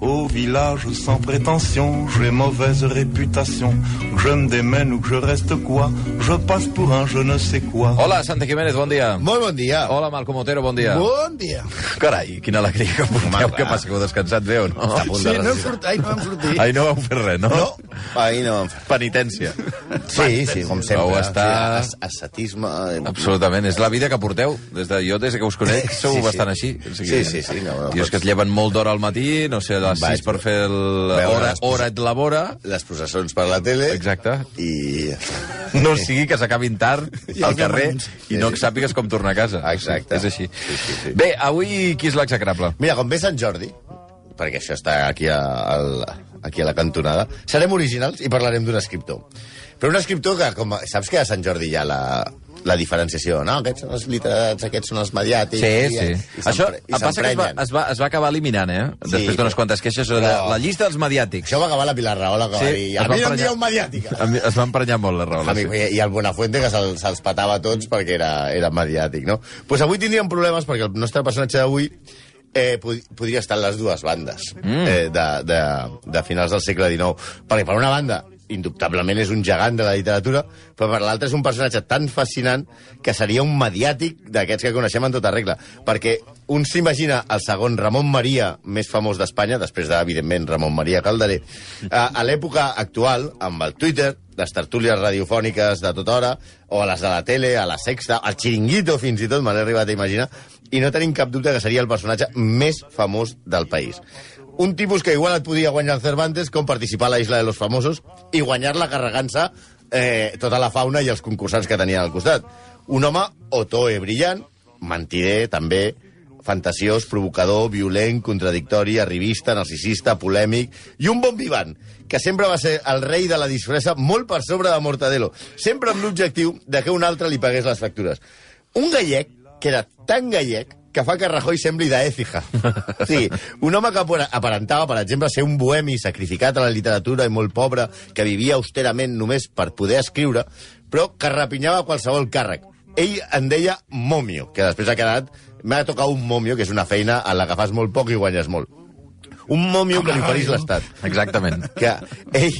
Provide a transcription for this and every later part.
Au village sans prétention, j'ai mauvaise réputation. Je me démène ou que je reste quoi, je passe pour un je ne sais quoi. Hola, Santa Jiménez, bon dia. Molt bon dia. Hola, Malcom Otero, bon dia. Bon dia. Carai, quina alegria que porteu. Home, Què passa, que heu descansat bé o no? Està a punt Sí, de no sortit, ai, no hem sortit. Ai, no vau fer res, no? No, ahir no vam fer. Penitència. Sí, sí, com sempre. Vau estar- Sí, as- ascetisme... eh, Absolutament, és la vida que porteu. Des de, jo, des que us conec, sou Sí, sí. bastant així. O Sí, sí, sí, no, no Tios que es lleven molt d'hora al matí, no sé, a les Vaig 6 per fer el... hora, les- hora et labora. Les processons per la tele. Exacte. I... No sigui que s'acabin tard I al carrer i no sàpigues com tornar a casa. Exacte. És així. Sí, sí, sí. Bé, avui qui és l'execrable? Mira, com ve Sant Jordi, perquè això està aquí a, al, aquí a la cantonada, serem originals i parlarem d'un escriptor. Però un escriptor que, com, saps que a Sant Jordi hi ha la, la diferenciació, no? Aquests són els literats, aquests són els mediàtics... Sí, i, sí. I, Això s'empre- i passa que es va, es, va, es va acabar eliminant, eh? Després d'unes quantes queixes sobre però- la llista dels mediàtics. Això va acabar la Pilar Rahola, que va dir... A mi no em dieu mediàtica. Es va emprenyar molt, la Rahola. mi, Sí. I el Buenafuente, que se'ls se patava a tots perquè era, era mediàtic, no? Doncs pues avui tindríem problemes perquè el nostre personatge d'avui eh, pod podria estar en les dues bandes mm. eh, de, de, de finals del segle XIX. Perquè, per una banda, indubtablement és un gegant de la literatura, però per l'altra és un personatge tan fascinant que seria un mediàtic d'aquests que coneixem en tota regla. Perquè un s'imagina el segon Ramon Maria més famós d'Espanya, després de, evidentment, Ramon Maria Calderé, a, a l'època actual, amb el Twitter, les tertúlies radiofòniques de tota hora, o a les de la tele, a la sexta, al xiringuito, fins i tot, me l'he arribat a imaginar, i no tenim cap dubte que seria el personatge més famós del país. Un tipus que igual et podia guanyar el Cervantes com participar a la Isla de los Famosos i guanyar-la carregant-se eh, tota la fauna i els concursants que tenien al costat. Un home otoe brillant, mentider també, fantasiós, provocador, violent, contradictori, arribista, narcisista, polèmic i un bon vivant, que sempre va ser el rei de la disfressa molt per sobre de Mortadelo, sempre amb l'objectiu de que un altre li pagués les factures. Un gallec que era tan gallec que fa que Rajoy sembli d'Ècija. Sí, un home que aparentava, per exemple, ser un bohemi sacrificat a la literatura i molt pobre, que vivia austerament només per poder escriure, però que rapinyava qualsevol càrrec. Ell en deia momio, que després ha quedat... M'ha de tocar un momio, que és una feina en la que fas molt poc i guanyes molt. Un momio que li oferís l'Estat Exactament. que ell,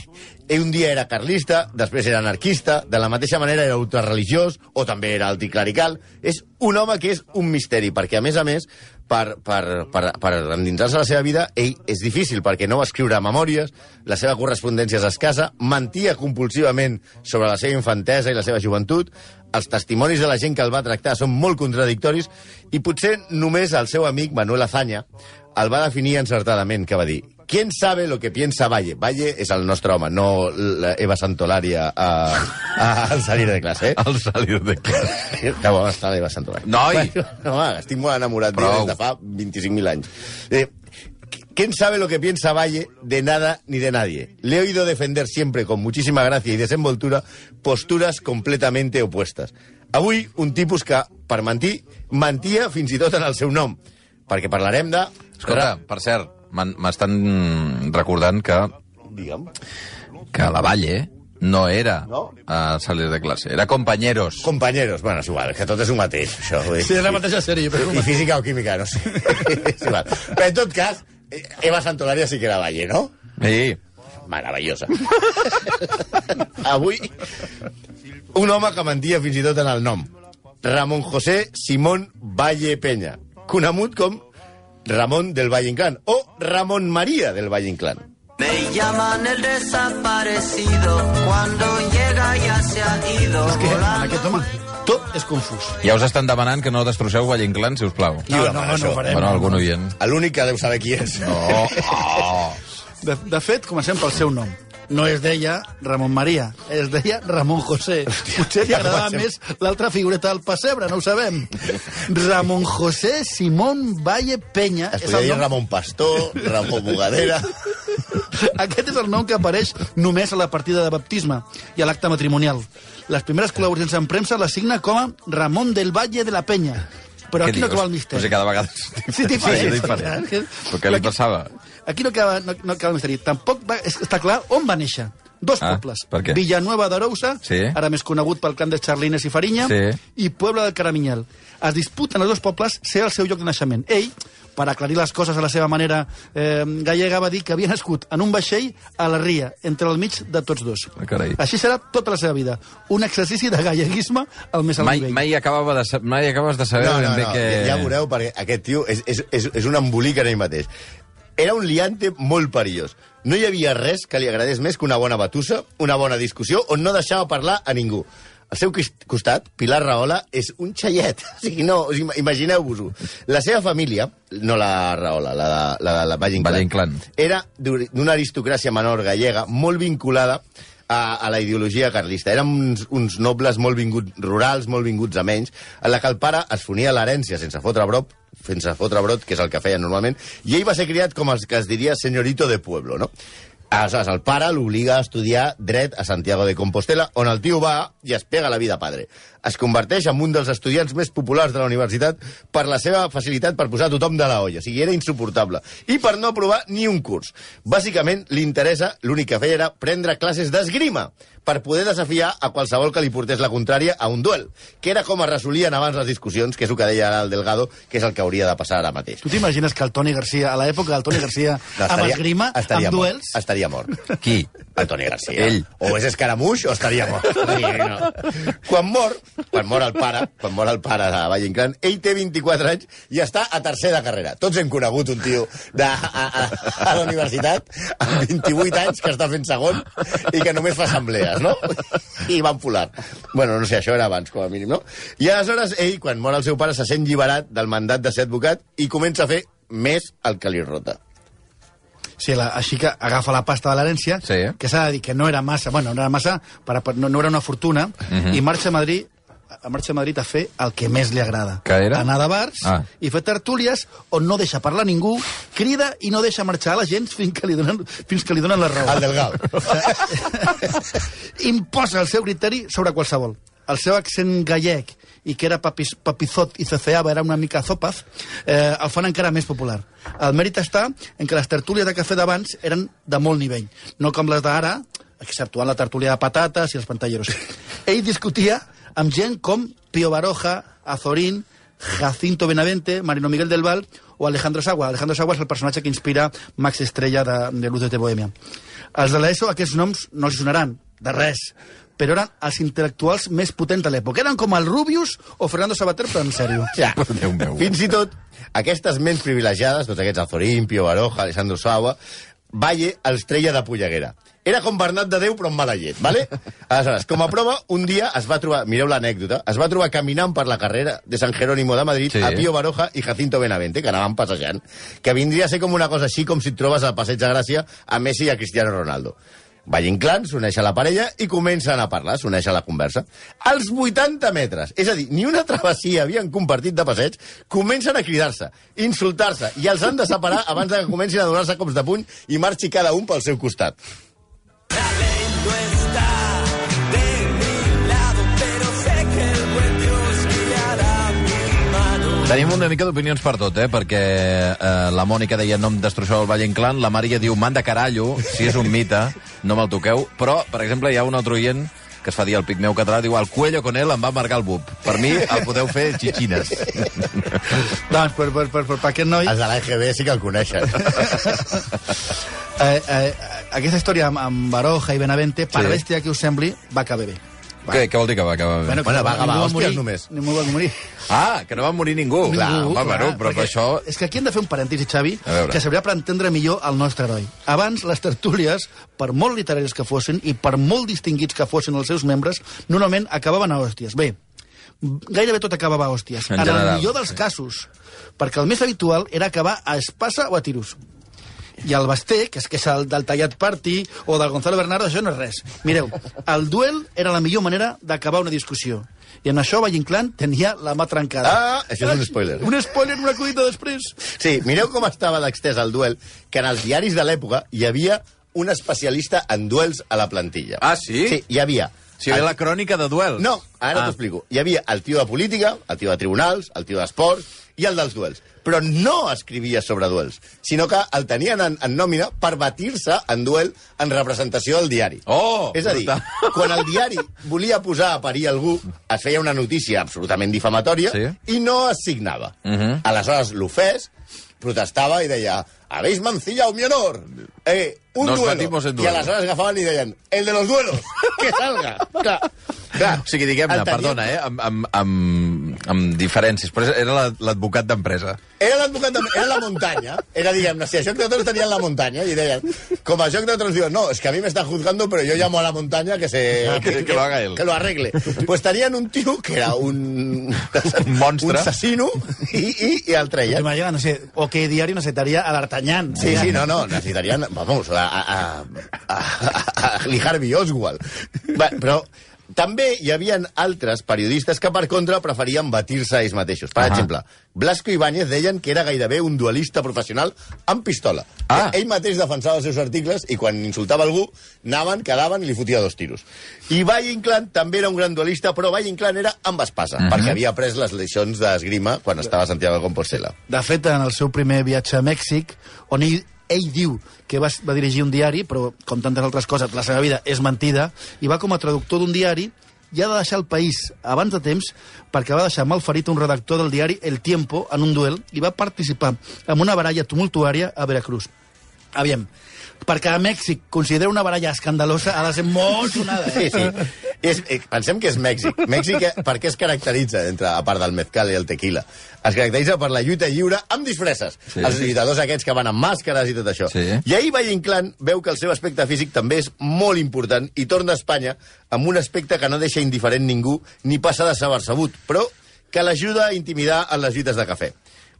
ell un dia era carlista, després era anarquista, de la mateixa manera era ultrareligiós, o també era anticlerical. És un home que és un misteri, perquè, a més a més, per, per, per, per endinsar-se la seva vida, ell és difícil, perquè no va escriure memòries, la seva correspondència és escassa, mentia compulsivament sobre la seva infantesa i la seva joventut, els testimonis de la gent que el va tractar són molt contradictoris, i potser només el seu amic Manuel Azaña el va definir encertadament, que va dir ¿Quién sabe lo que piensa Valle? Valle és el nostre home, no Eva Santolària a, a, al salir de classe, eh? Al salir de classe. Que bona està l'Eva Santolària. Noi! No, home, estic molt enamorat d'ella des de fa 25.000 anys. Eh, ¿Quién sabe lo que piensa Valle de nada ni de nadie? Le he oído defender siempre con muchísima gracia y desenvoltura posturas completamente opuestas. Avui, un tipus que, per mentir, mentia fins i tot en el seu nom. Perquè parlarem de... Escolta, per cert, m'estan recordant que, Digue'm. que la Valle no era No? a salir de classe, era compañeros. Compañeros, bueno, és igual, que tot és un mateix, això. vull dir. Sí, és la mateixa sèrie, però... I física o química, no sé. és igual. Però en tot cas, eh, Eva Santolària sí que era Valle, no? Sí, Meravellosa. Avui, un home que mentia fins i tot en el nom. Ramon José Simón Valle Peña, conegut com Ramon del Valle Inclán o Ramon María del Valle Inclán. Me llaman el desaparecido cuando llega ya se ha ido. És que en aquest home tot és confús. ja us estan demanant que no destrosseu Valle Inclán, si us plau. Qui va demanar això? ho farem. Bueno, algun oient. L'únic que deu saber qui és. No, oh. De, de fet, comencem pel seu nom. No es deia Ramon Maria, es deia Ramon José. Potser li ja agradava comencem. més l'altra figureta del pessebre, no ho sabem. Ramon José Simón Valle Peña. Es el dir nom- Ramon Pastor, Ramon Bugadera... Aquest és el nom que apareix només a la partida de baptisme i a l'acte matrimonial. Les primeres col·laboracions en premsa les signa com a Ramon del Valle de la Peña. Però aquí no acaba el misteri. O sigui, cada vegada... Sí, diferent. Sí, diferent. Però què li Aquí- passava? Aquí no acaba, no, no acaba el misteri. Tampoc va, és- està clar on va néixer. Dos Ah, pobles. per què? Villanueva d'Arousa, Sí. ara més conegut pel clan de Charlines i Farinya, Sí. i Puebla del Caraminyal. Es disputen els dos pobles ser el seu lloc de naixement. Ell, per aclarir les coses a la seva manera eh, gallega, va dir que havia nascut en un vaixell a la ria, entre el mig de tots dos. Ah, carai. Així serà tota la seva vida. Un exercici de galleguisme al més alt Mai, nivell. mai, acabava de, mai acabes de saber No, no, no, que... ja veureu, perquè aquest tio és, és, és, és un embolic en ell mateix. Era un liante molt perillós. No hi havia res que li agradés més que una bona batussa, una bona discussió, on no deixava parlar a ningú. Al seu costat, Pilar Rahola és un xaiet. O sigui, no, imagineu-vos-ho. La seva família, no la Rahola, la de la, la Valle Valle Inclán. era d'una aristocràcia menor gallega molt vinculada a, a la ideologia carlista. Eren uns, uns nobles molt vinguts rurals, molt vinguts a menys, en la que el pare es fonia l'herència sense fotre brot, sense fotre brot, que és el que feien normalment, i ell va ser criat com el que es diria senyorito de pueblo, no? Aleshores, el pare l'obliga a estudiar dret a Santiago de Compostela, on el tio va i es pega la vida padre. Es converteix en un dels estudiants més populars de la universitat per la seva facilitat per posar tothom de la olla. O sigui, era insuportable. I per no aprovar ni un curs. Bàsicament, li interessa, l'únic que feia era prendre classes d'esgrima per poder desafiar a qualsevol que li portés la contrària a un duel, que era com es resolien abans les discussions, que és el que deia ara el Delgado, que és el que hauria de passar ara mateix. Tu t'imagines que el Toni Garcia, a l'època del Toni Garcia, amb esgrima, estaria amb mort. duels... Estaria mort. Qui? El Toni Garcia. Ell. O és escaramuix o estaria mort. Sí, no. Quan mor, quan mor el pare, quan mor el pare de Valle Inclán, ell té 24 anys i està a tercer de carrera. Tots hem conegut un tio de, a, a, a la universitat amb 28 anys que està fent segon i que només fa assemblees, no? I van polar. Bueno, no sé, això era abans, com a mínim, no? I aleshores ell, quan mor el seu pare, se sent lliberat del mandat de ser advocat i comença a fer més el que li rota. Sí, la, així que agafa la pasta de l'herència, Sí. que s'ha de dir que no era massa, bueno, no era massa, per, per, no, no era una fortuna, Mhm. i marxa a Madrid marxa a Madrid a fer el que més li agrada. Que era? Anar de bars Ah. i fer tertúlies on no deixa parlar ningú, crida i no deixa marxar a la gent fins que li donen, fins que li donen la raó. El Delgado. Imposa el seu criteri sobre qualsevol. El seu accent gallec i que era papis, papizot i ceceava, era una mica zopaz, eh, el fan encara més popular. El mèrit està en que les tertúlies de cafè d'abans eren de molt nivell, no com les d'ara, exceptuant la tertúlia de patates i els pantalleros. Ell discutia amb gent com Pío Baroja, Azorín, Jacinto Benavente, Marino Miguel del Val o Alejandro Sagua. Alejandro Sagua és el personatge que inspira Max Estrella de, de Luces de Bohemia. Els de l'ESO, aquests noms no els sonaran, de res, però eren els intel·lectuals més potents de l'època. Eren com el Rubius o Fernando Sabater, però en sèrio. Ja. Déu meu. Fins i tot, aquestes ments privilegiades, tots aquests Azorín, Pío Baroja, Alessandro Saua, Valle els treia de polleguera. Era com Bernat de Déu, però amb mala llet, vale? Aleshores, com a prova, un dia es va trobar, mireu l'anècdota, es va trobar caminant per la carrera de San Jerónimo de Madrid Sí. a Pío Baroja i Jacinto Benavente, que anaven passejant, que vindria a ser com una cosa així com si et trobes al Passeig de Gràcia a Messi i a Cristiano Ronaldo. Valle Inclán s'uneix a la parella i comencen a parlar, s'uneix a la conversa. Als 80 metres, és a dir, ni una travessia havien compartit de passeig, comencen a cridar-se, insultar-se, i els han de separar abans que comencin a donar-se cops de puny i marxi cada un pel seu costat. Tenim una mica d'opinions per tot, eh? Perquè eh, la Mònica deia no em destrosseu el Valle Inclán, la Maria diu manda carallo, si és un mite, no me'l toqueu. Però, per exemple, hi ha un altre oient que es fa dir el Pigmeu català, diu el Cuello con él em va marcar el bub. Per mi el podeu fer xixines. Doncs, per, per, per, per, per aquest noi... Els de l'EGB sí que el coneixen. Eh, eh, aquesta història amb, amb Baroja i Benavente, per Sí. bèstia que us sembli, va acabar bé. Què, què vol dir que va acabar bé? que Bueno, va ningú acabar hòsties morir, només. Ningú va morir. Ah, que no va morir ningú. Ningú, clar, home, bueno, però per això... És que aquí hem de fer un parèntesi, Xavi, que serviria per entendre millor el nostre heroi. Abans, les tertúlies, per molt literaris que fossin i per molt distinguits que fossin els seus membres, normalment acabaven a hòsties. Bé, gairebé tot acabava a hòsties. En En, el general, millor dels sí. casos. Perquè el més habitual era acabar a espasa o a tiros. I el Basté, que és, que és el del Tallat Party, o del Gonzalo Bernardo, això no és res. Mireu, el duel era la millor manera d'acabar una discussió. I en això Valle Inclán tenia la mà trencada. Ah, això és un spoiler. Un spoiler, una collita després. Sí, mireu com estava d'extès el duel, que en els diaris de l'època hi havia un especialista en duels a la plantilla. Ah, sí? Sí, hi havia... Si ve la crònica de duels. No, ara Ah. t'ho explico. Hi havia el tio de política, el tio de tribunals, el tio d'esports i el dels duels. Però no escrivia sobre duels, sinó que el tenien en, en nòmina per batir-se en duel en representació del diari. Oh, És a dir, brutal. quan el diari volia posar a parir algú, es feia una notícia absolutament difamatòria Sí. i no es signava. Mhm. Aleshores, l'ofès protestava i deia «Habéis mancillado mi honor! Eh, un Nos duelo!» en I duelo. aleshores agafaven i deien «El de los duelos! que salga!» Clar, clar. O sigui, diguem-ne, El tenien- perdona, eh, amb, amb, amb, amb diferències, però era la- l'advocat d'empresa. Era l'advocat de... Era la muntanya. Era, diguem-ne, si a Joc de tenien la muntanya i deien, com a Joc de Tronos diuen, no, es que a mí me están juzgando, pero yo llamo a la montaña que se... Ah, que- que lo haga él. Que lo arregle. Pues tenien un tio que era un... Un monstre. Un assassino i, i, i el treien. Imagina, no sé, o qué diario necesitaría a D'Artagnan. Sí, sí, no, no, necessitarien, vamos, a, a, a, a, a Lee Harvey Oswald. Va, però també hi havia altres periodistes que, per contra, preferien batir-se ells mateixos. Per Ahà. exemple, Blasco Ibáñez deien que era gairebé un duelista professional amb pistola. Ah. Ell mateix defensava els seus articles i quan insultava algú, anaven, quedaven i li fotia dos tiros. I Valle Inclán també era un gran duelista, però Valle Inclán era amb espasa, perquè havia pres les lliçons d'esgrima quan estava a Santiago de Compostela. De fet, en el seu primer viatge a Mèxic, on ell, ell diu que va, va dirigir un diari, però, com tantes altres coses, la seva vida és mentida, i va com a traductor d'un diari i ha de deixar el país abans de temps perquè va deixar malferit un redactor del diari El Tiempo en un duel i va participar en una baralla tumultuària a Veracruz. Aviam, perquè a Mèxic considera una baralla escandalosa ha de ser molt sonada. Sí, Eh? sí. És, eh, pensem que és Mèxic. Mèxic, eh, per què es caracteritza, entre, a part del mezcal i el tequila? Es caracteritza per la lluita lliure amb disfresses. Sí. Sí. Els lluitadors aquests que van amb màscares i tot això. Sí. I ahir Valle Inclán veu que el seu aspecte físic també és molt important i torna a Espanya amb un aspecte que no deixa indiferent ningú ni passa de saber-sabut, però que l'ajuda a intimidar en les lluites de cafè.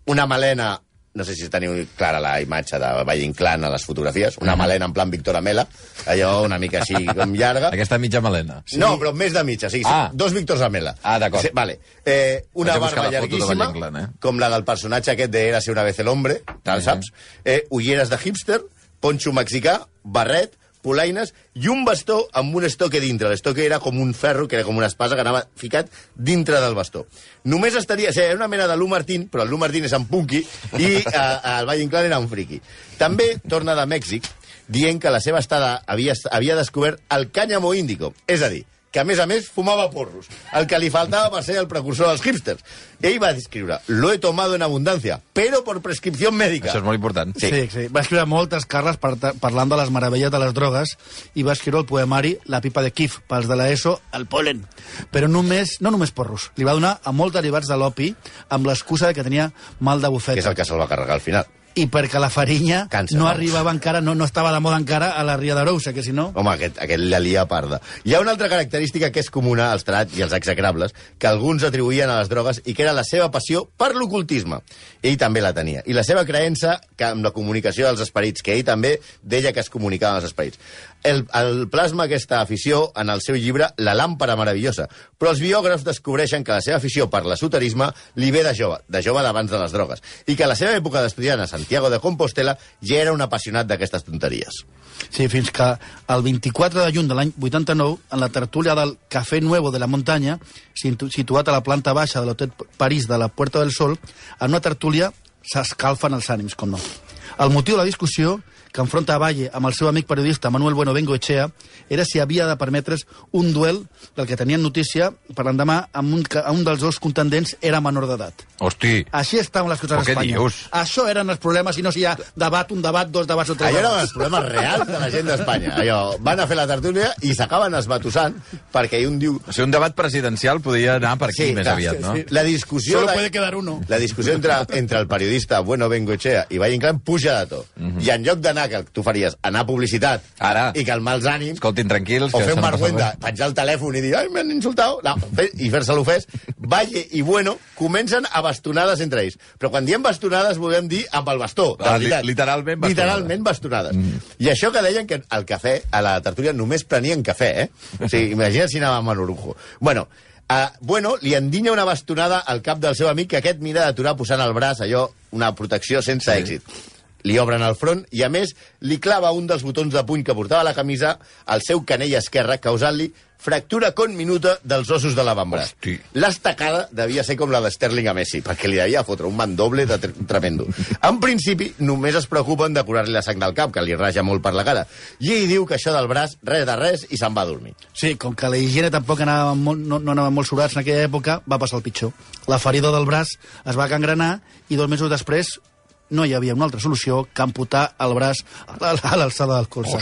Una melena no sé si teniu clara la imatge de Valle Inclán a les fotografies, una melena en plan Víctor Amela, allò una mica així com llarga. Aquesta mitja melena. Sí. No, però més de mitja, sí, Ah. ah. dos Víctors Amela. Ah, d'acord. Sí, vale. Eh, una barba llarguíssima, Inclán, eh? com la del personatge aquest de Érase una vez el hombre, tal, Mhm. saps? Eh, ulleres de hipster, ponxo mexicà, barret, polaines i un bastó amb un estoque dintre. L'estoque era com un ferro, que era com una espasa que anava ficat dintre del bastó. Només estaria... O sigui, era una mena de Lu Martín, però el Lu Martín és en punky i eh, el Valle Inclán era un friqui. També torna de Mèxic dient que la seva estada havia, havia descobert el cànyamo índico, és a dir, que a més a més fumava porros, el que li faltava per ser el precursor dels hipsters. Ell va escriure, lo he tomado en abundancia, pero por prescripción médica. Això és molt important. Sí. Sí, sí. Va escriure moltes carles par parlant de les meravelles de les drogues i va escriure el poemari La pipa de Kif, pels de l'ESO, el polen. Però només, no només porros, li va donar a molts derivats de l'opi amb l'excusa de que tenia mal de Que bufeta. és el que se'l va carregar al final. I perquè la farinya Cansa, no no? arribava encara, no, no estava de moda encara a la Ria d'Arousa, que si no... Home, aquest, aquest la lia parda. Hi ha una altra característica que és comuna als trats i als execrables, que alguns atribuïen a les drogues i que era la seva passió per l'ocultisme. Ell també la tenia. I la seva creença que amb la comunicació dels esperits, que ell també deia que es comunicava amb els esperits. El, el plasma aquesta afició en el seu llibre La làmpara meravellosa, però els biògrafs descobreixen que la seva afició per l'esoterisme li ve de jove, de jove d'abans de les drogues, i que a la seva època d'estudiant a Santiago de Compostela ja era un apassionat d'aquestes tonteries. Sí, fins que el 24 de juny de l'any 89, en la tertúlia del Café Nuevo de la Muntanya, situ- situat a la planta baixa de l'Hotel París de la Puerta del Sol, en una tertúlia s'escalfen els ànims, com no. El motiu de la discussió, que enfronta a Valle amb el seu amic periodista Manuel Bueno Bengoechea, era si havia de permetre's un duel del que tenien notícia per l'endemà amb un, que un dels dos contendents era menor d'edat. Hosti, Així estaven les coses a Espanya. dius? Això eren els problemes, i no si hi ha debat, un debat, dos debats o tres Allò eren els problemes reals de la gent d'Espanya. Allò, van a fer la tertúlia i s'acaben esbatussant perquè un diu... o sigui, un debat presidencial podria anar per aquí més clar, aviat, no? La discussió... Solo de- puede quedar uno. La discussió entre, entre el periodista Bueno Bengoechea i Valle Inclán puja de to. I en lloc d'anar, que tu faries, anar a publicitat Ara. i calmar els ànims, Escoltin, tranquils. o que fer un no marguenda, res. penjar el telèfon i dir, ai, m'han insultat, no, i fer-se l'ofès, Valle i Bueno comencen a bastonades entre ells. Però quan diem bastonades volem dir amb el bastó, de Ah, li- veritat. literalment bastonades. Literalment bastonades. Mm. I això que deien que al cafè, a la tertúlia, només prenien cafè, eh? O sigui, imagina't si anàvem a l'orujo. Bueno, Uh, bueno, li endinya una bastonada al cap del seu amic que aquest mira d'aturar posant al braç allò, una protecció sense sí. èxit. Li obren el front i, a més, li clava un dels botons de puny que portava la camisa al seu canell esquerre, causant-li fractura conminuta dels ossos de. Hosti. L'estacada devia ser com la de Sterling a Messi, perquè li devia fotre un mandoble de tre- tremendo. En principi, només es preocupen de curar-li la sang del cap, que li raja molt per la cara. I ell diu que això del braç, res de res, i se'n va a dormir. Sí, com que la higiene tampoc anava molt, no, no anava molt sobrats en aquella època, va passar el pitjor. La ferida del braç es va gangrenar i dos mesos després no hi havia una altra solució que amputar el braç a la- a l'alçada del colze.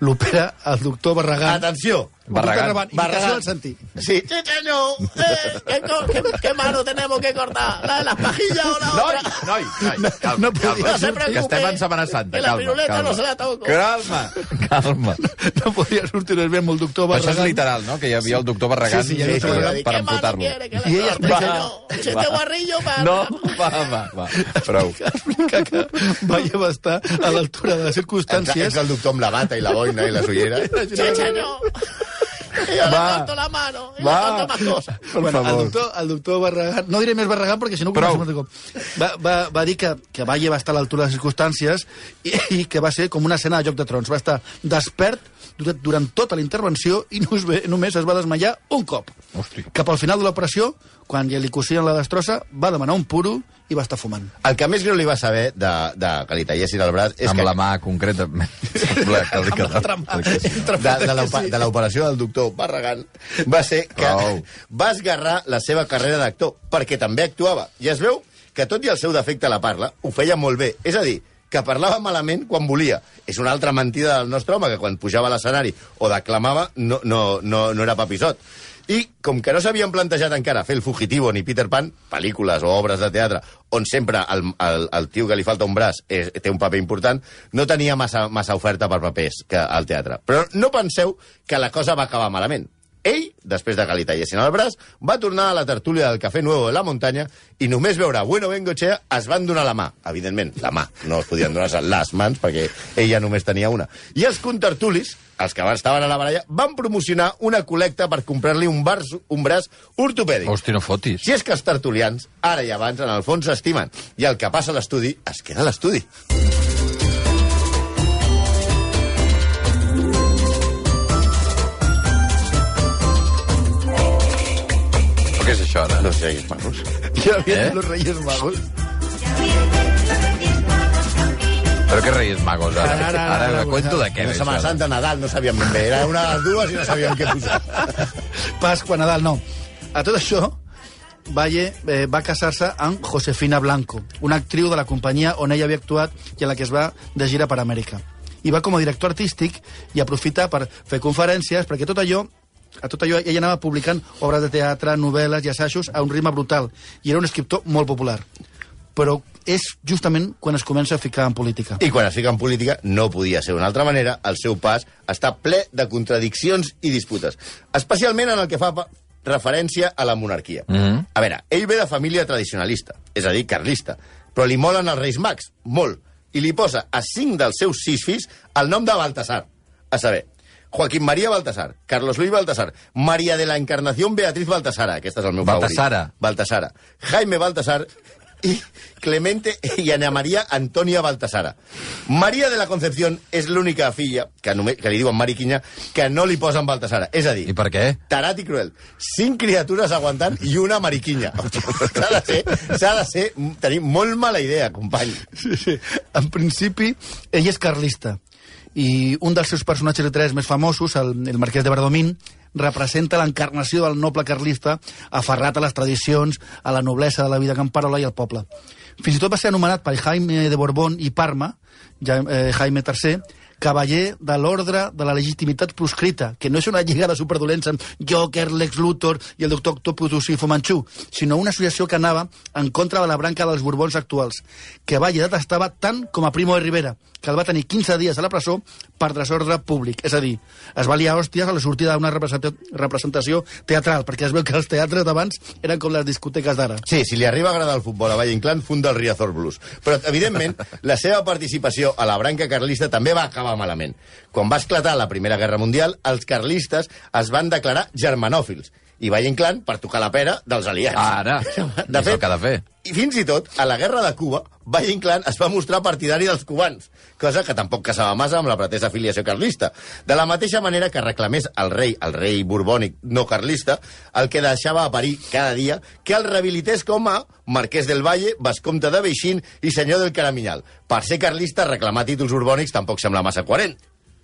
L'opera el doctor Barragán. Atenció! Barragán. Barragán. Barragán. del sentir. Sí, sí, señor. Eh, ¿qué, qué, qué mano tenemos que cortar? ¿La de las pajillas o la Noi, otra? noi, noi, No- calma, no podia calma. sortir. que estem en Setmana Santa, Que la calma, piruleta calma. no se la toco. Calma, calma. No podia sortir bé amb el doctor Però això és Barragán. literal, no?, que hi havia el doctor Barragán Sí, sí, el doctor per- Barragán. per ¿Qué mano amputar-lo. I la ella corte, explica- señor? Este Va. guarrillo para... No, va, va, va, prou. explica que va estar a l'altura de les Entra, circumstàncies entra el doctor amb la bata i la boina i les ulleres. Sí, senyor. Yo Va. corto la mano y le Va. corto más cosas. Per bueno, el favor. doctor, el doctor Barragán, no diré més Barragán perquè si no Prou. cop. Va, va, va dir que, que Valle va estar a l'altura de les circumstàncies i, i que va ser com una escena de Joc de Trons. Va estar despert durant, tota la intervenció i només, només es va desmaiar un cop. Hosti. Cap al final de l'operació, quan ja li cosien la destrossa, va demanar un puro i va estar fumant. El que més greu li va saber de, de que li tallessin el braç és Amb que la mà concretament. Sembla que li quedava- de, de de l'operació del doctor Barragán va ser que Prou. va esgarrar la seva carrera d'actor, perquè també actuava. I es veu que, tot i el seu defecte a la parla, ho feia molt bé. És a dir, que parlava malament quan volia. És una altra mentida del nostre home, que quan pujava a l'escenari o declamava no, no, no, no era papisot. I, com que no s'havien plantejat encara fer el Fugitivo ni Peter Pan, pel·lícules o obres de teatre, on sempre el, el, el tio que li falta un braç és, té un paper important, no tenia massa, massa oferta per papers que al teatre. Però no penseu que la cosa va acabar malament. Després de que li tallessin el braç, va tornar a la tertúlia del Cafè Nuevo de la Muntanya i només veure Bueno Bengochea es van donar la mà. Evidentment, la mà. No es podien donar les mans perquè ell ja només tenia una. I els contertulis, els que estaven a la baralla, van promocionar una col·lecta per comprar-li un, bar, un braç ortopèdic. Hosti, no fotis. Si és que els tertulians, ara i abans, en el fons s'estimen. I el que passa a l'estudi, es queda a l'estudi. Los Reyes Magos. Ja havia Eh? los Reyes Magos. Però què Reyes Magos, ara? Ara, ara, ara, ara, cuento de què, Setmana això? Santa, Nadal, no sabíem ben bé. Era una de les dues i no sabíem què posar. Pasqua, Nadal, no. A tot això, Valle eh, va casar-se amb Josefina Blanco, una actriu de la companyia on ella havia actuat i a la que es va de gira per Amèrica. I va com a director artístic i aprofitar per fer conferències, perquè tot allò a tot allò ella anava publicant obres de teatre, novel·les i assajos a un ritme brutal i era un escriptor molt popular. Però és justament quan es comença a ficar en política. I quan es fica en política, no podia ser d'una altra manera, el seu pas està ple de contradiccions i disputes, especialment en el que fa referència a la monarquia. Mm. -hmm. A veure, ell ve de família tradicionalista, és a dir, carlista, però li molen els Reis Mags, molt, i li posa a cinc dels seus sis fills el nom de Baltasar. A saber, Joaquín María Baltasar, Carlos Luis Baltasar, María de la Encarnación Beatriz Baltasara, aquest és el meu Baltasara. favorit. Baltasara. Jaime Baltasar i Clemente i Ana Maria Antònia Baltasara. Maria de la Concepción és l'única filla, que, només, que li diuen Mariquinya, que no li posen Baltasara. És a dir, I per què? tarat i cruel. Cinc criatures aguantant i una mariquinya. S'ha de ser, s'ha de ser, tenir molt mala idea, company. Sí, sí. En principi, ell és carlista. I un dels seus personatges literaris més famosos, el, el marquès de Verdomín, representa l'encarnació del noble carlista aferrat a les tradicions, a la noblesa de la vida camperola i al poble. Fins i tot va ser anomenat per Jaime de Borbón i Parma, ja, eh, Jaime III, cavaller de l'ordre de la legitimitat proscrita, que no és una lliga de superdolents amb Joker, Lex Luthor i el doctor Octopus i Fumanchu, sinó una associació que anava en contra de la branca dels Borbons actuals, que Valle detestava tant com a Primo de Rivera, que el va tenir 15 dies a la presó per desordre públic. És a dir, es va liar hòsties a la sortida d'una representa- representació teatral, perquè es veu que els teatres d'abans eren com les discoteques d'ara. Sí, si li arriba a agradar el futbol a Valle Inclán, funda el Riazor Blues. Però, evidentment, la seva participació a la branca carlista també va acabar malament. Quan va esclatar la Primera Guerra Mundial, els carlistes es van declarar germanòfils i Valle Inclán per tocar la pera dels aliats. Ara, De és el fet, que ha de fer. I fins i tot, a la guerra de Cuba, Valle Inclán es va mostrar partidari dels cubans, cosa que tampoc casava massa amb la pretesa afiliació carlista. De la mateixa manera que reclamés al rei, el rei borbònic no carlista, el que deixava a parir cada dia, que el rehabilités com a marquès del Valle, vescomte de Beixín i senyor del Caraminyal. Per ser carlista, reclamar títols borbònics tampoc sembla massa coherent.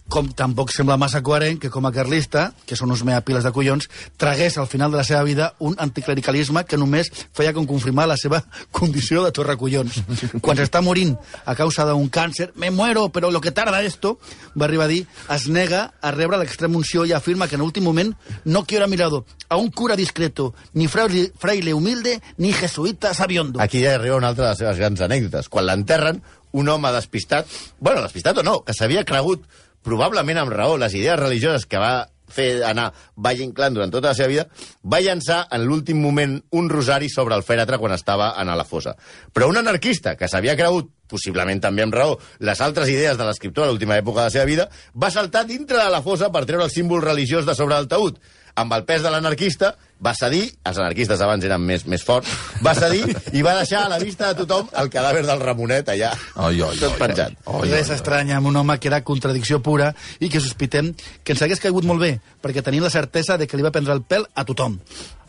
Com tampoc sembla massa coherent que com a carlista, que són uns meapiles de collons, tragués al final de la seva vida un anticlericalisme que només feia com confirmar la seva condició de torracollons. Quan s'està morint a causa d'un càncer, me muero, però lo que tarda esto, va arribar a dir, es nega a rebre l'extrema unció i afirma que en últim moment no quiero a mi lado a un cura discreto, ni fraile, fraile humilde, ni jesuita sabiondo. Aquí ja arriba una altra de les seves grans anècdotes. Quan l'enterren, un home despistat, bueno, despistat o no, que s'havia cregut, probablement amb raó, les idees religioses que va fer anar Valle Inclán durant tota la seva vida, va llançar en l'últim moment un rosari sobre el fèretre quan estava en la fossa. Però un anarquista que s'havia cregut possiblement també amb raó, les altres idees de l'escriptor a l'última època de la seva vida, va saltar dintre de la fossa per treure el símbol religiós de sobre del taüt. Amb el pes de l'anarquista, va cedir, els anarquistes abans eren més, més forts, va cedir i va deixar a la vista de tothom el cadàver del Ramonet allà, Ai, ai, tot ai, penjat. ai. Res estranya amb un home que era contradicció pura i que sospitem que ens hagués caigut molt bé, perquè tenia la certesa de que li va prendre el pèl a tothom.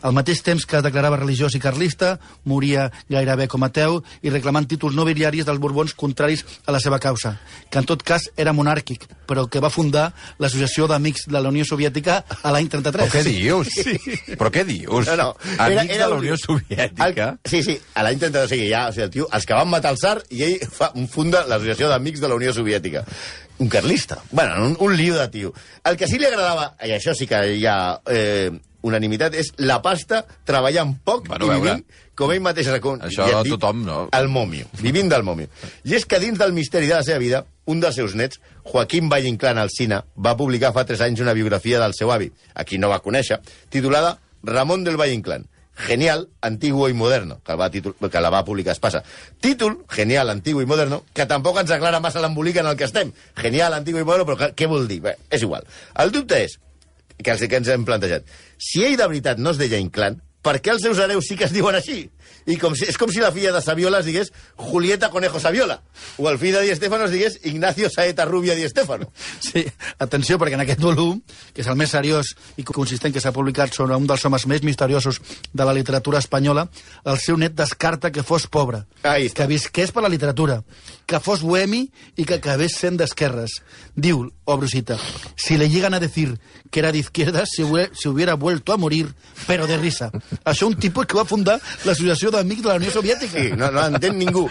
Al mateix temps que es declarava religiós i carlista, moria gairebé com ateu i reclamant títols nobiliaris dels borbons contraris a la seva causa, que en tot cas era monàrquic, però que va fundar l'Associació d'Amics de la Unió Soviètica a l'any 33. Però què dius? Però què dius? No, no. Amics de la un- Unió Soviètica? El, sí, sí, a l'any 32, o sigui, ja, o sigui, el tio, els que van matar el zar i ell fa, funda l'Associació d'Amics de la Unió Soviètica. Un carlista. Bueno, un, un lío de tio. El que sí li agradava, i això sí que hi ha eh, unanimitat, és la pasta treballant poc Bueno, i vivint, com ell mateix recon... Això i et dic, tothom, no? El mòmio, vivint del mòmio. I és que dins del misteri de la seva vida, un dels seus nets, Joaquim Valle Inclán Alsina, va publicar fa tres anys una biografia del seu avi, a qui no va conèixer, titulada Ramon del Valle Inclán. Genial, antiguo y moderno, que, va títol, que la va publicar Espasa. Títol, genial, antiguo y moderno, que tampoc ens aclara massa l'embolic en el que estem. Genial, antiguo y moderno, però que- què vol dir? Bé, és igual. El dubte és, que que ens hem plantejat, si ell de veritat no es deia Inclán, per què els seus hereus sí que es diuen així? I com si, és com si la filla de Saviola es digués Julieta Conejo Saviola, o el fill de Di Estefano es digués Ignacio Saeta Rubia Di Estefano. Sí, atenció, perquè en aquest volum, que és el més seriós i consistent que s'ha publicat sobre un dels homes més misteriosos de la literatura espanyola, el seu net descarta que fos pobre, que visqués per la literatura, que fos bohemi i que acabés sent d'esquerres. Diu, obro cita, si le llegan a decir que era de izquierdas, se, se hubiera vuelto a morir, pero de risa. Això un tipus que va fundar l'Associació d'Amics de la Unió Soviètica. Sí, no, no entén ningú.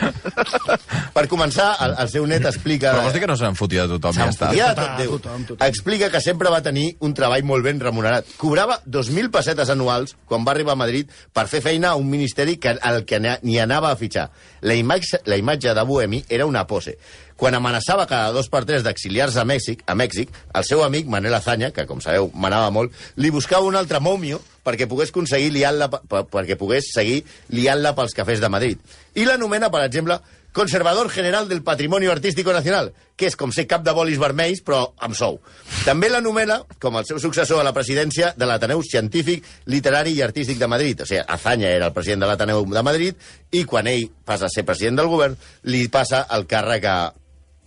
per començar, el, el seu net explica... Però vols dir que no se'n fotia de tothom, està. Ja, Tothom, tot Déu. tothom, tothom. Explica que sempre va tenir un treball molt ben remunerat. Cobrava 2.000 pessetes anuals quan va arribar a Madrid per fer feina a un ministeri que, al que ni anava a fitxar. La imatge, la imatge de Bohemi era una pose. Quan amenaçava cada dos per tres d'exiliar-se a Mèxic, a Mèxic, el seu amic Manel Azanya, que com sabeu manava molt, li buscava un altre mòmio perquè pogués aconseguir liant-la pe- pe- perquè pogués seguir liant-la pels cafès de Madrid. I l'anomena, per exemple, Conservador General del Patrimonio Artístico Nacional, que és com ser cap de bolis vermells, però amb sou. També l'anomena com el seu successor a la presidència de l'Ateneu Científic, Literari i Artístic de Madrid. O sigui, Azanya era el president de l'Ateneu de Madrid i quan ell passa a ser president del govern, li passa el càrrec a,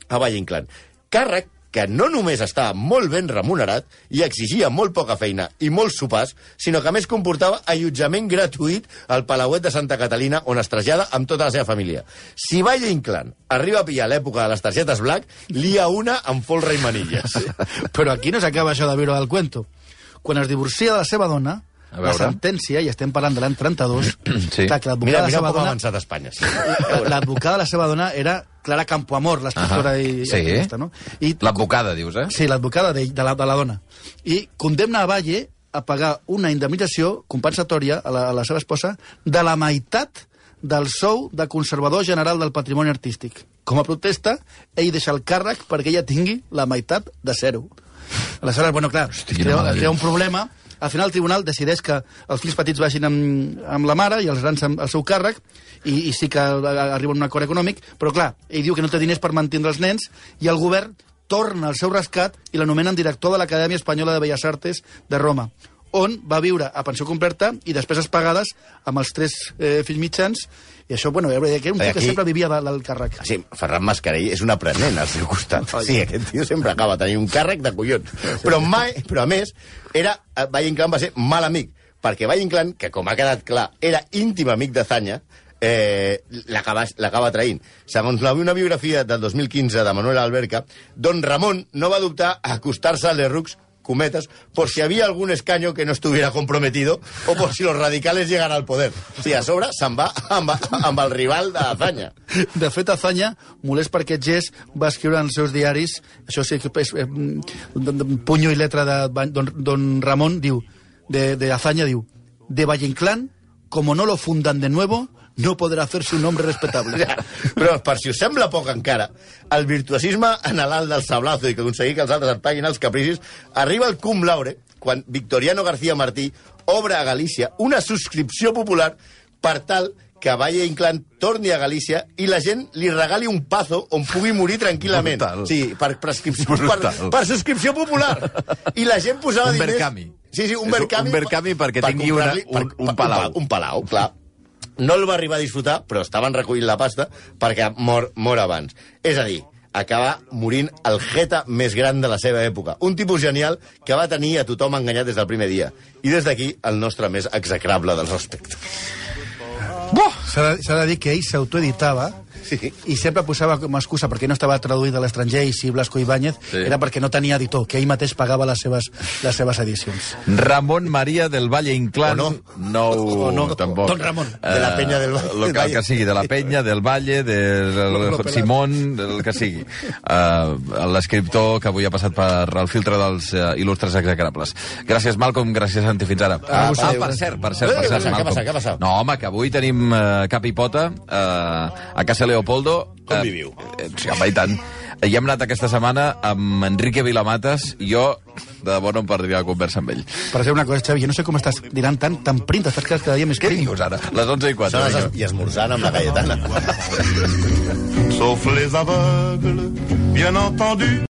a Valle Inclán. Càrrec que no només estava molt ben remunerat i exigia molt poca feina i molts sopars, sinó que més comportava allotjament gratuït al Palauet de Santa Catalina, on es trasllada amb tota la seva família. Si Valle Inclán arriba a pillar l'època de les targetes Black, lia una amb folre i manilles. Però aquí no s'acaba això de viure del cuento. Quan es divorcia de la seva dona, A la veure. sentència, i estem parlant de l'any 32, Sí. clar, que l'advocada Mira, de la mira seva dona... avançat Espanya. Sí. L'advocada de la seva dona era Clara Campoamor, l'escriptora Ahà. i, i Sí. activista, no? I, L'advocada, dius, eh? sí, l'advocada de, de, la, de la dona. I condemna a Valle a pagar una indemnització compensatòria a la, a la seva esposa de la meitat del sou de conservador general del patrimoni artístic. Com a protesta, ell deixa el càrrec perquè ella tingui la meitat de zero. Aleshores, bueno, clar, Hosti, crea, crea un problema. Al final el tribunal decideix que els fills petits vagin amb, amb la mare i els grans amb el seu càrrec i, i sí que arriba a un acord econòmic, però clar, ell diu que no té diners per mantenir els nens i el govern torna al seu rescat i l'anomenen director de l'Acadèmia Espanyola de Belles Artes de Roma on va viure a pensió completa i despeses pagades amb els tres eh, fills mitjans, i això, bueno, ja que era un tio que aquí- sempre vivia de- del càrrec. Ah, Sí, Ferran Mascarell és un aprenent al seu costat. Sí, aquest tio sempre acaba tenint un càrrec de collons. Però mai, però a més, era, eh, Valle Inclán va ser mal amic, perquè Valle Inclán, que com ha quedat clar, era íntim amic de Zanya, eh, l'acaba traint. Segons la, una biografia del 2015 de Manuel Alberca, don Ramon no va dubtar a acostar-se a Lerroux cometas, por si había algún escaño que no estuviera comprometido o por si los radicales llegan al poder. Sí, a sobre se'n va amb, amb el rival de Zanya. De fet, Azanya, molest per aquest gest, va escriure en els seus diaris, això sí que és eh, don- puño i letra de don, don Ramon, diu, de, de Azanya, diu, de Valle Inclán, como no lo fundan de nuevo, no podrà hacerse un hombre respetable. Ja, Però per si us sembla poc encara, el virtuosisme en l'alt del sablazo i que aconseguir que els altres et paguin els capricis, arriba el cum laude quan Victoriano García Martí obre a Galícia una subscripció popular per tal que Valle Inclán torni a Galícia i la gent li regali un pazo on pugui morir tranquil·lament. Brutal. Sí, per, prescripció, per, per subscripció popular. I la gent posava Un diners... Verkami. Sí, sí, un És Verkami. un Verkami perquè per tingui una- un- un palau. Un, palau, clar. No el va arribar a disfrutar, però estaven recollint la pasta perquè mor, mor abans. És a dir, acaba morint el jeta més gran de la seva època. Un tipus genial que va tenir a tothom enganyat des del primer dia. I des d'aquí, el nostre més execrable dels respectes. S'ha de, de dir que ell s'autoeditava Sí. i sempre posava com a excusa perquè no estava traduït a l'estranger i si Blasco Ibáñez Sí. era perquè no tenia editor, que ell mateix pagava les seves, les seves edicions. Ramon Maria del Valle Inclán. O no. No, O no. tampoc. Don Ramon. De la Penya del Valle. El que, el que sigui, de la Penya, del Valle, del lo Simón, del que sigui. Uh, L'escriptor que avui ha passat per el filtre dels uh, il·lustres execrables. Gràcies, Malcolm, gràcies, Santi, fins ara. Ah, ah, per cert, per cert, per Eh, cert, què Malcolm. passa, què passa? No, home, que avui tenim uh, cap i pota uh, a casa Leopoldo. Com viviu? Eh, sí, home, i tant. I hem anat aquesta setmana amb Enrique Vilamates i jo, de debò, no em perdria la conversa amb ell. Per exemple, una cosa, Xavi, jo no sé com estàs dinant tant, tan prim, t'estàs quedant cada dia més Què prim. dius ara? Les 11 i 4. Són vinga. les, I esmorzant amb la Cayetana. Sauf les aveugles, bien entendu.